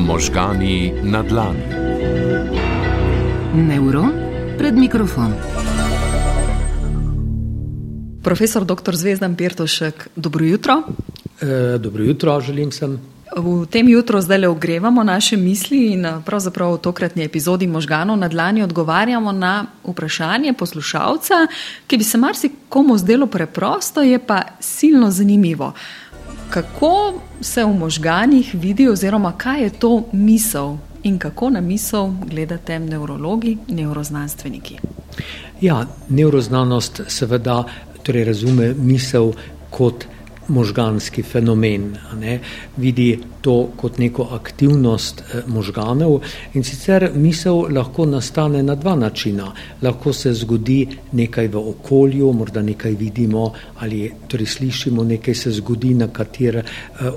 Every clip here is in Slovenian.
Možgani na dlani. Neuron pred mikrofon. Profesor dr. Zvezdan Pirtošek, dobro jutro. E, dobro jutro, želim sem. V tem jutru zdaj le ogrevamo naše misli in pravzaprav v tokratni epizodi možganov na dlani odgovarjamo na vprašanje poslušalca, ki bi se marsikomu zdelo preprosto, je pa silno zanimivo. Kako se v možganjih vidi, oziroma kaj je to misel in kako na misel gledate nevrologi, neuroznanstveniki? Ja, neuroznanost seveda torej razume misel kot možganski fenomen. Ne? Vidi to kot neko aktivnost eh, možganov in sicer misel lahko nastane na dva načina. Lahko se zgodi nekaj v okolju, morda nekaj vidimo ali torej slišimo, nekaj se zgodi, na kater eh,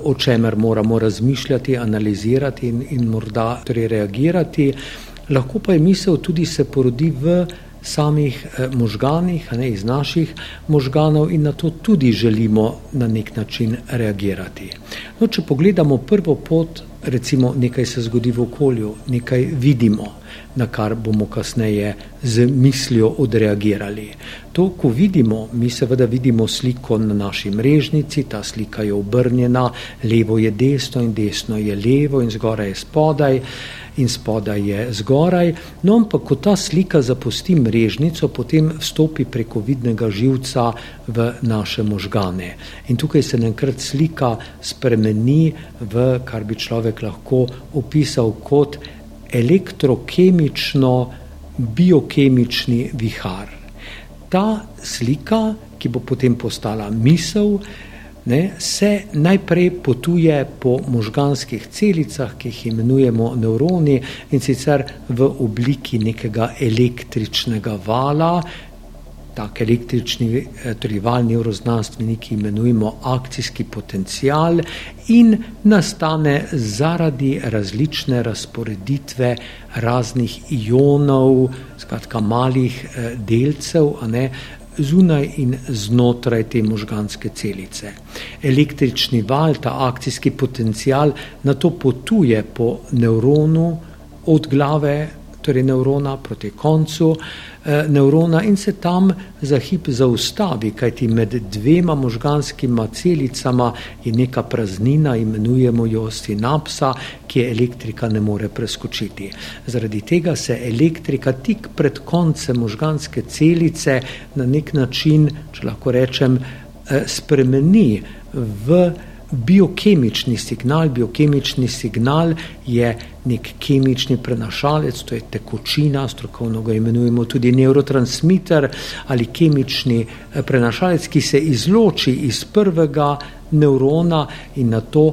o čemer moramo razmišljati, analizirati in, in morda torej reagirati. Lahko pa je misel tudi se porodi v samih eh, možganih, ne iz naših možganov, in na to tudi želimo na nek način reagirati. No, če pogledamo prvo pot, recimo nekaj se zgodi v okolju, nekaj vidimo, na kar bomo kasneje z mislijo odreagirali. To, ko vidimo, mi seveda vidimo sliko na naši mrežnici, ta slika je obrnjena, levo je desno in desno je levo in zgoraj je spodaj in spodaj je zgoraj. No, ampak ko ta slika zapusti mrežnico, potem vstopi preko vidnega živca v naše možgane. In tukaj se enkrat slika spremeni v, kar bi človek lahko opisal kot elektrokemično, biokemični vihar. Ta slika, ki bo potem postala misel, ne, se najprej potuje po možganskih celicah, ki jih imenujemo nevroni in sicer v obliki nekega električnega vala. Tak električni eh, torej val neuroznanstveniki imenujemo akcijski potencial in nastane zaradi različne razporeditve raznih ionov, skratka malih eh, delcev, ne, zunaj in znotraj te možganske celice. Električni val, ta akcijski potencial, na to potuje po nevronu od glave torej nevrona proti koncu eh, nevrona in se tam za hip zaustavi, kajti med dvema možganskima celicama je neka praznina, imenujemo jo sinapsa, ki je elektrika ne more preskočiti. Zaradi tega se elektrika tik pred koncem možganske celice na nek način, če lahko rečem, eh, spremeni v biokemični signal. Biokemični signal je nek kemični prenašalec, to je tekočina, strokovno ga imenujemo tudi neurotransmiter ali kemični eh, prenašalec, ki se izloči iz prvega nevrona in na to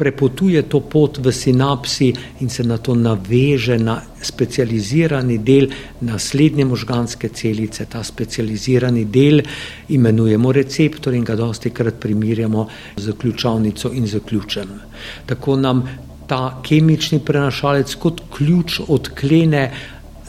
prepotuje to pot v sinapsi in se na to naveže na specializirani del naslednje možganske celice. Ta specializirani del imenujemo receptor in ga dosti krat primirjamo z ključavnico in z ključem. Tako nam ta kemični prenašalec kot ključ odklene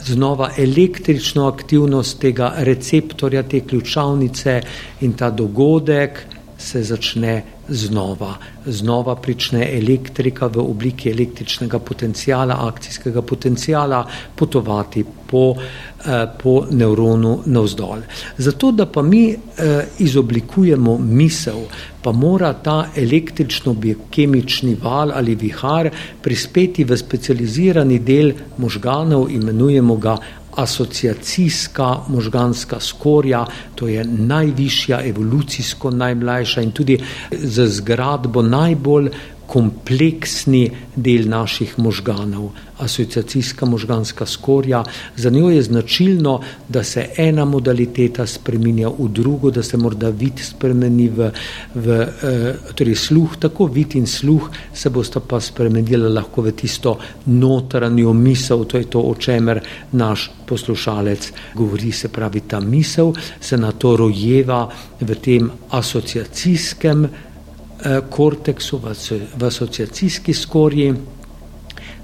znova električno aktivnost tega receptorja, te ključavnice in ta dogodek se začne znova. Znova prične elektrika v obliki električnega potencijala, akcijskega potencijala potovati po, eh, po nevronu navzdol. Zato, da pa mi eh, izoblikujemo misel, pa mora ta električno-biokemični val ali vihar prispeti v specializirani del možganov, imenujemo ga asociacijska možganska skorja, to je najvišja, evolucijsko najmlajša in tudi z zgradbo najbolj kompleksni del naših možganov, asociacijska možganska skorja. Za njo je značilno, da se ena modaliteta spremenja v drugo, da se morda vid spremeni v, v eh, torej sluh, tako vid in sluh se bosta pa spremenila lahko v tisto notranjo misel, to je to, o čemer naš poslušalec govori, se pravi ta misel se na to rojeva v tem asociacijskem korteksu, v asociacijski skorji.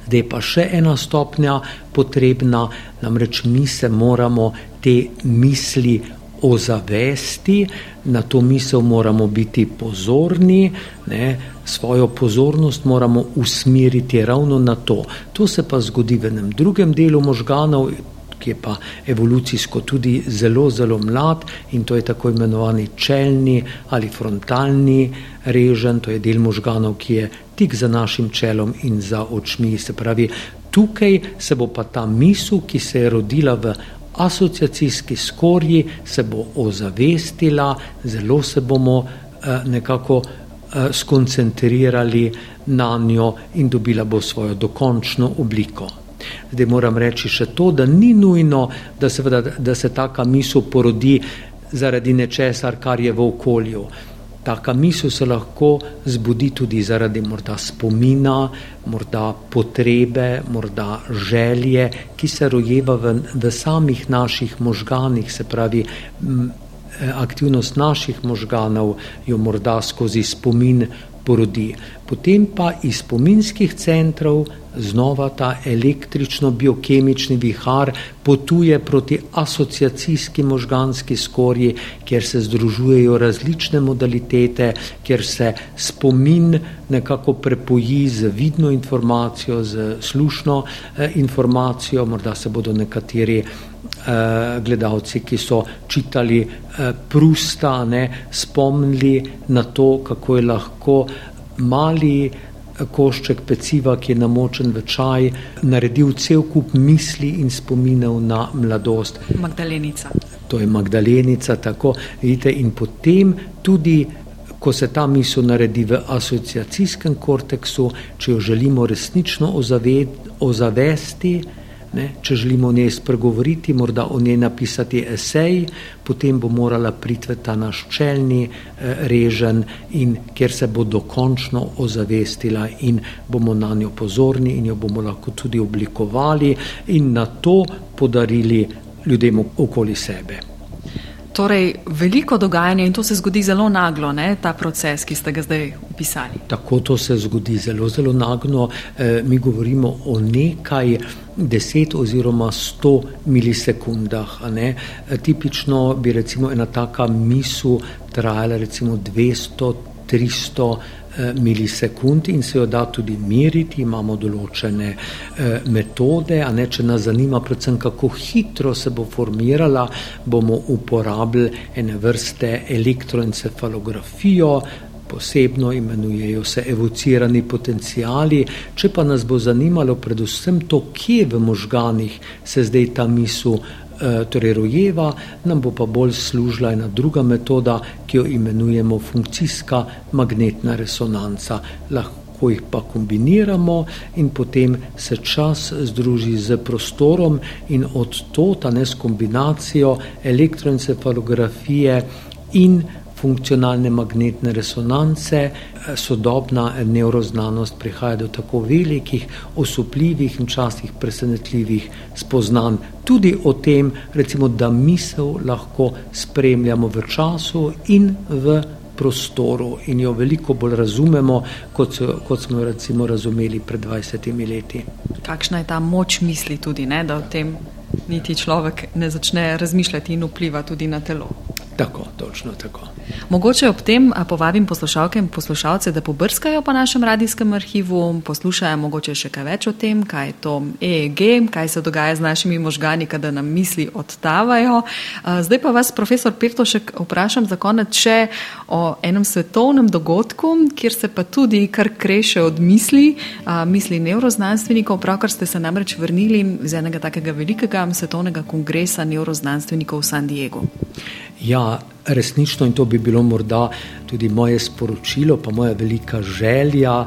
Zdaj pa še ena stopnja potrebna, namreč mi se moramo te misli ozavesti, na to misel moramo biti pozorni, ne, svojo pozornost moramo usmeriti ravno na to. To se pa zgodi v enem drugem delu možganov, ki je pa evolucijsko tudi zelo, zelo mlad in to je tako imenovani čelni ali frontalni režen, to je del možganov, ki je tik za našim čelom in za očmi. Se pravi, tukaj se bo pa ta misel, ki se je rodila v asociacijski skorji, se bo ozavestila, zelo se bomo eh, nekako eh, skoncentrirali na njo in dobila bo svojo dokončno obliko. Zdaj moram reči še to, da ni nujno, da, seveda, da se taka misel porodi zaradi nečesar, kar je v okolju. Taka misel se lahko zbudi tudi zaradi morda spomina, morda potrebe, morda želje, ki se rojeva v, v samih naših možganih, se pravi. M, aktivnost naših možganov jo morda skozi spomin porodi. Potem pa iz spominskih centrov znova ta električno-biokemični vihar potuje proti asociacijski možganski skorji, kjer se združujejo različne modalitete, kjer se spomin nekako prepoji z vidno informacijo, z slušno eh, informacijo, morda se bodo nekateri eh, gledalci, ki so čitali eh, Prusta, ne, spomnili na to, kako je lahko mali eh, košček peciva, ki je namočen v čaj, naredil cel kup misli in spominov na mladost. Magdalenica. To je Magdalenica, tako vidite, in potem tudi. Ko se ta misel naredi v asociacijskem korteksu, če jo želimo resnično ozavesti, Ne, če želimo o njej spregovoriti, morda o njej napisati esej, potem bo morala priti ta naš čelni eh, režen, in kjer se bo dokončno ozavestila, in bomo na njo pozorni, in jo bomo lahko tudi oblikovali, in na to podarili ljudem okoli sebe. Torej, veliko dogajanja in to se zgodi zelo naglo, ne, ta proces, ki ste ga zdaj opisali. Tako to se zgodi zelo, zelo naglo. E, mi govorimo o nekaj deset oziroma sto milisekundah. E, tipično bi recimo ena taka misel trajala recimo 200, 300 Eh, milisekund in se jo da tudi meriti, imamo določene eh, metode, a ne če nas zanima predvsem, kako hitro se bo formirala, bomo uporabljali ene vrste elektroencefalografijo, posebno imenujejo se evocirani potencijali, če pa nas bo zanimalo predvsem to, kje v možganih se zdaj ta misel Eh, torej rojeva, nam bo pa bolj služila ena druga metoda, ki jo imenujemo funkcijska magnetna resonanca. Lahko jih pa kombiniramo in potem se čas združi z prostorom in od to ta ne s kombinacijo elektroencefalografije in funkcionalne magnetne resonance, eh, sodobna neuroznanost prihaja do tako velikih, osupljivih in častih presenetljivih spoznanj. Tudi o tem, recimo, da misel lahko spremljamo v času in v prostoru in jo veliko bolj razumemo, kot, so, kot smo jo recimo razumeli pred 20 leti. Kakšna je ta moč misli tudi, ne, da o tem niti človek ne začne razmišljati in vpliva tudi na telo? Tako, točno tako. Mogoče ob tem povabim poslušalke in poslušalce, da pobrskajo po našem radijskem arhivu, poslušajo mogoče še kaj več o tem, kaj je to EEG, kaj se dogaja z našimi možgani, kada nam misli odtavajo. Zdaj pa vas, profesor Pirtošek, vprašam za konec še o enem svetovnem dogodku, kjer se pa tudi kar kreše od misli, misli neuroznanstvenikov, pravkar ste se namreč vrnili iz enega takega velikega svetovnega kongresa neuroznanstvenikov v San Diegu. Ja, resnično in to bi bilo morda tudi moje sporočilo, pa moja velika želja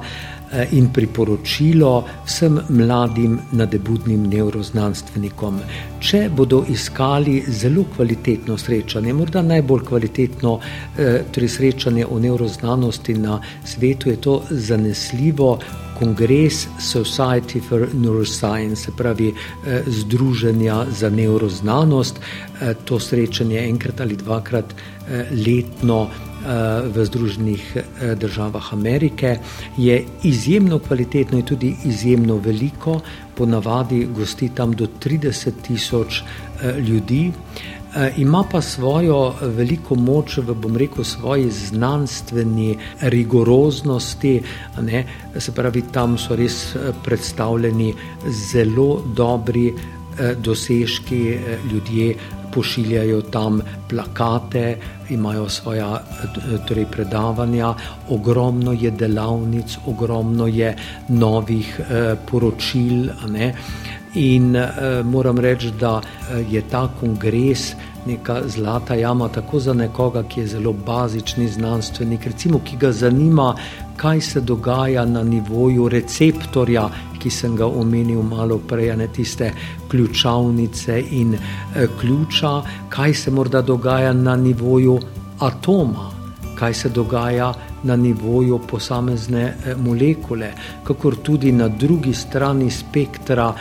in priporočilo vsem mladim nadebudnim neuroznanstvenikom. Če bodo iskali zelo kvalitetno srečanje, morda najbolj kvalitetno eh, torej srečanje o neuroznanosti na svetu, je to zanesljivo kongres Society for Neuroscience, se pravi eh, Združenja za neuroznanost. Eh, to srečanje enkrat ali dvakrat eh, letno v Združenih državah Amerike je izjemno kvalitetno in tudi izjemno veliko, ponavadi gosti tam do 30 tisoč ljudi. Eh, ima pa svojo veliko moč v, bom rekel, svoji znanstveni rigoroznosti. Ne? Se pravi, tam so res eh, predstavljeni zelo dobri eh, dosežki ljudje. Pošiljajo tam plakate, imajo svoja torej predavanja, ogromno je delavnic, ogromno je novih eh, poročil. In eh, moram reči, da eh, je ta kongres neka zlata jama, tako za nekoga, ki je zelo bazični znanstvenik, recimo, ki ga zanima, kaj se dogaja na nivoju receptorja, ki sem ga omenil malo prej, ne tiste ključavnice in eh, ključa, kaj se morda dogaja na nivoju atoma, kaj se dogaja. Na nivoju posamezne eh, molekule, kakor tudi na drugi strani spektra,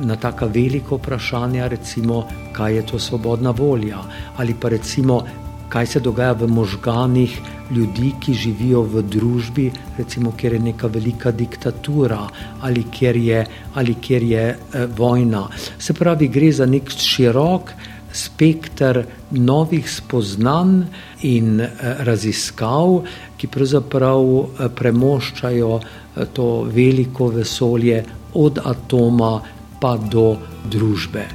na taka velika vprašanja, recimo, kaj je to svobodna volja, ali pa recimo, kaj se dogaja v možganih ljudi, ki živijo v družbi, recimo, kjer je neka velika diktatura ali kjer je, ali kjer je eh, vojna. Se pravi, gre za nek širok spektr novih spoznanj in eh, raziskav, ki pravzaprav eh, premoščajo eh, to veliko vesolje od atoma pa do družbe.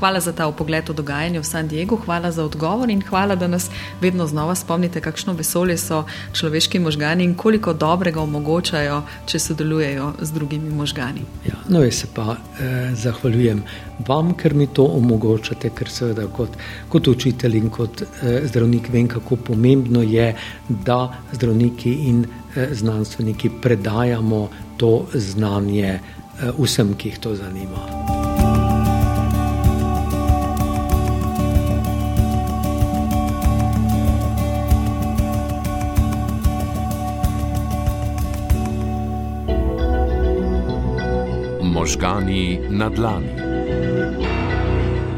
Hvala za ta pogled v dogajanje v San Diegu, hvala za odgovor in hvala, da nas vedno znova spomnite, kakšno vesolje so človeški možgani in koliko dobrega omogočajo, če sodelujejo z drugimi možgani. Ja, no, jaz se pa eh, zahvaljujem vam, ker mi to omogočate, ker seveda kot, kot učitelj in kot eh, zdravnik vem, kako pomembno je, da zdravniki in eh, znanstveniki predajamo to znanje. Eh, vsem, ki jih to zanima. Možgani na dlani.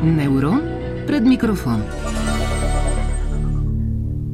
Neuron pred mikrofon.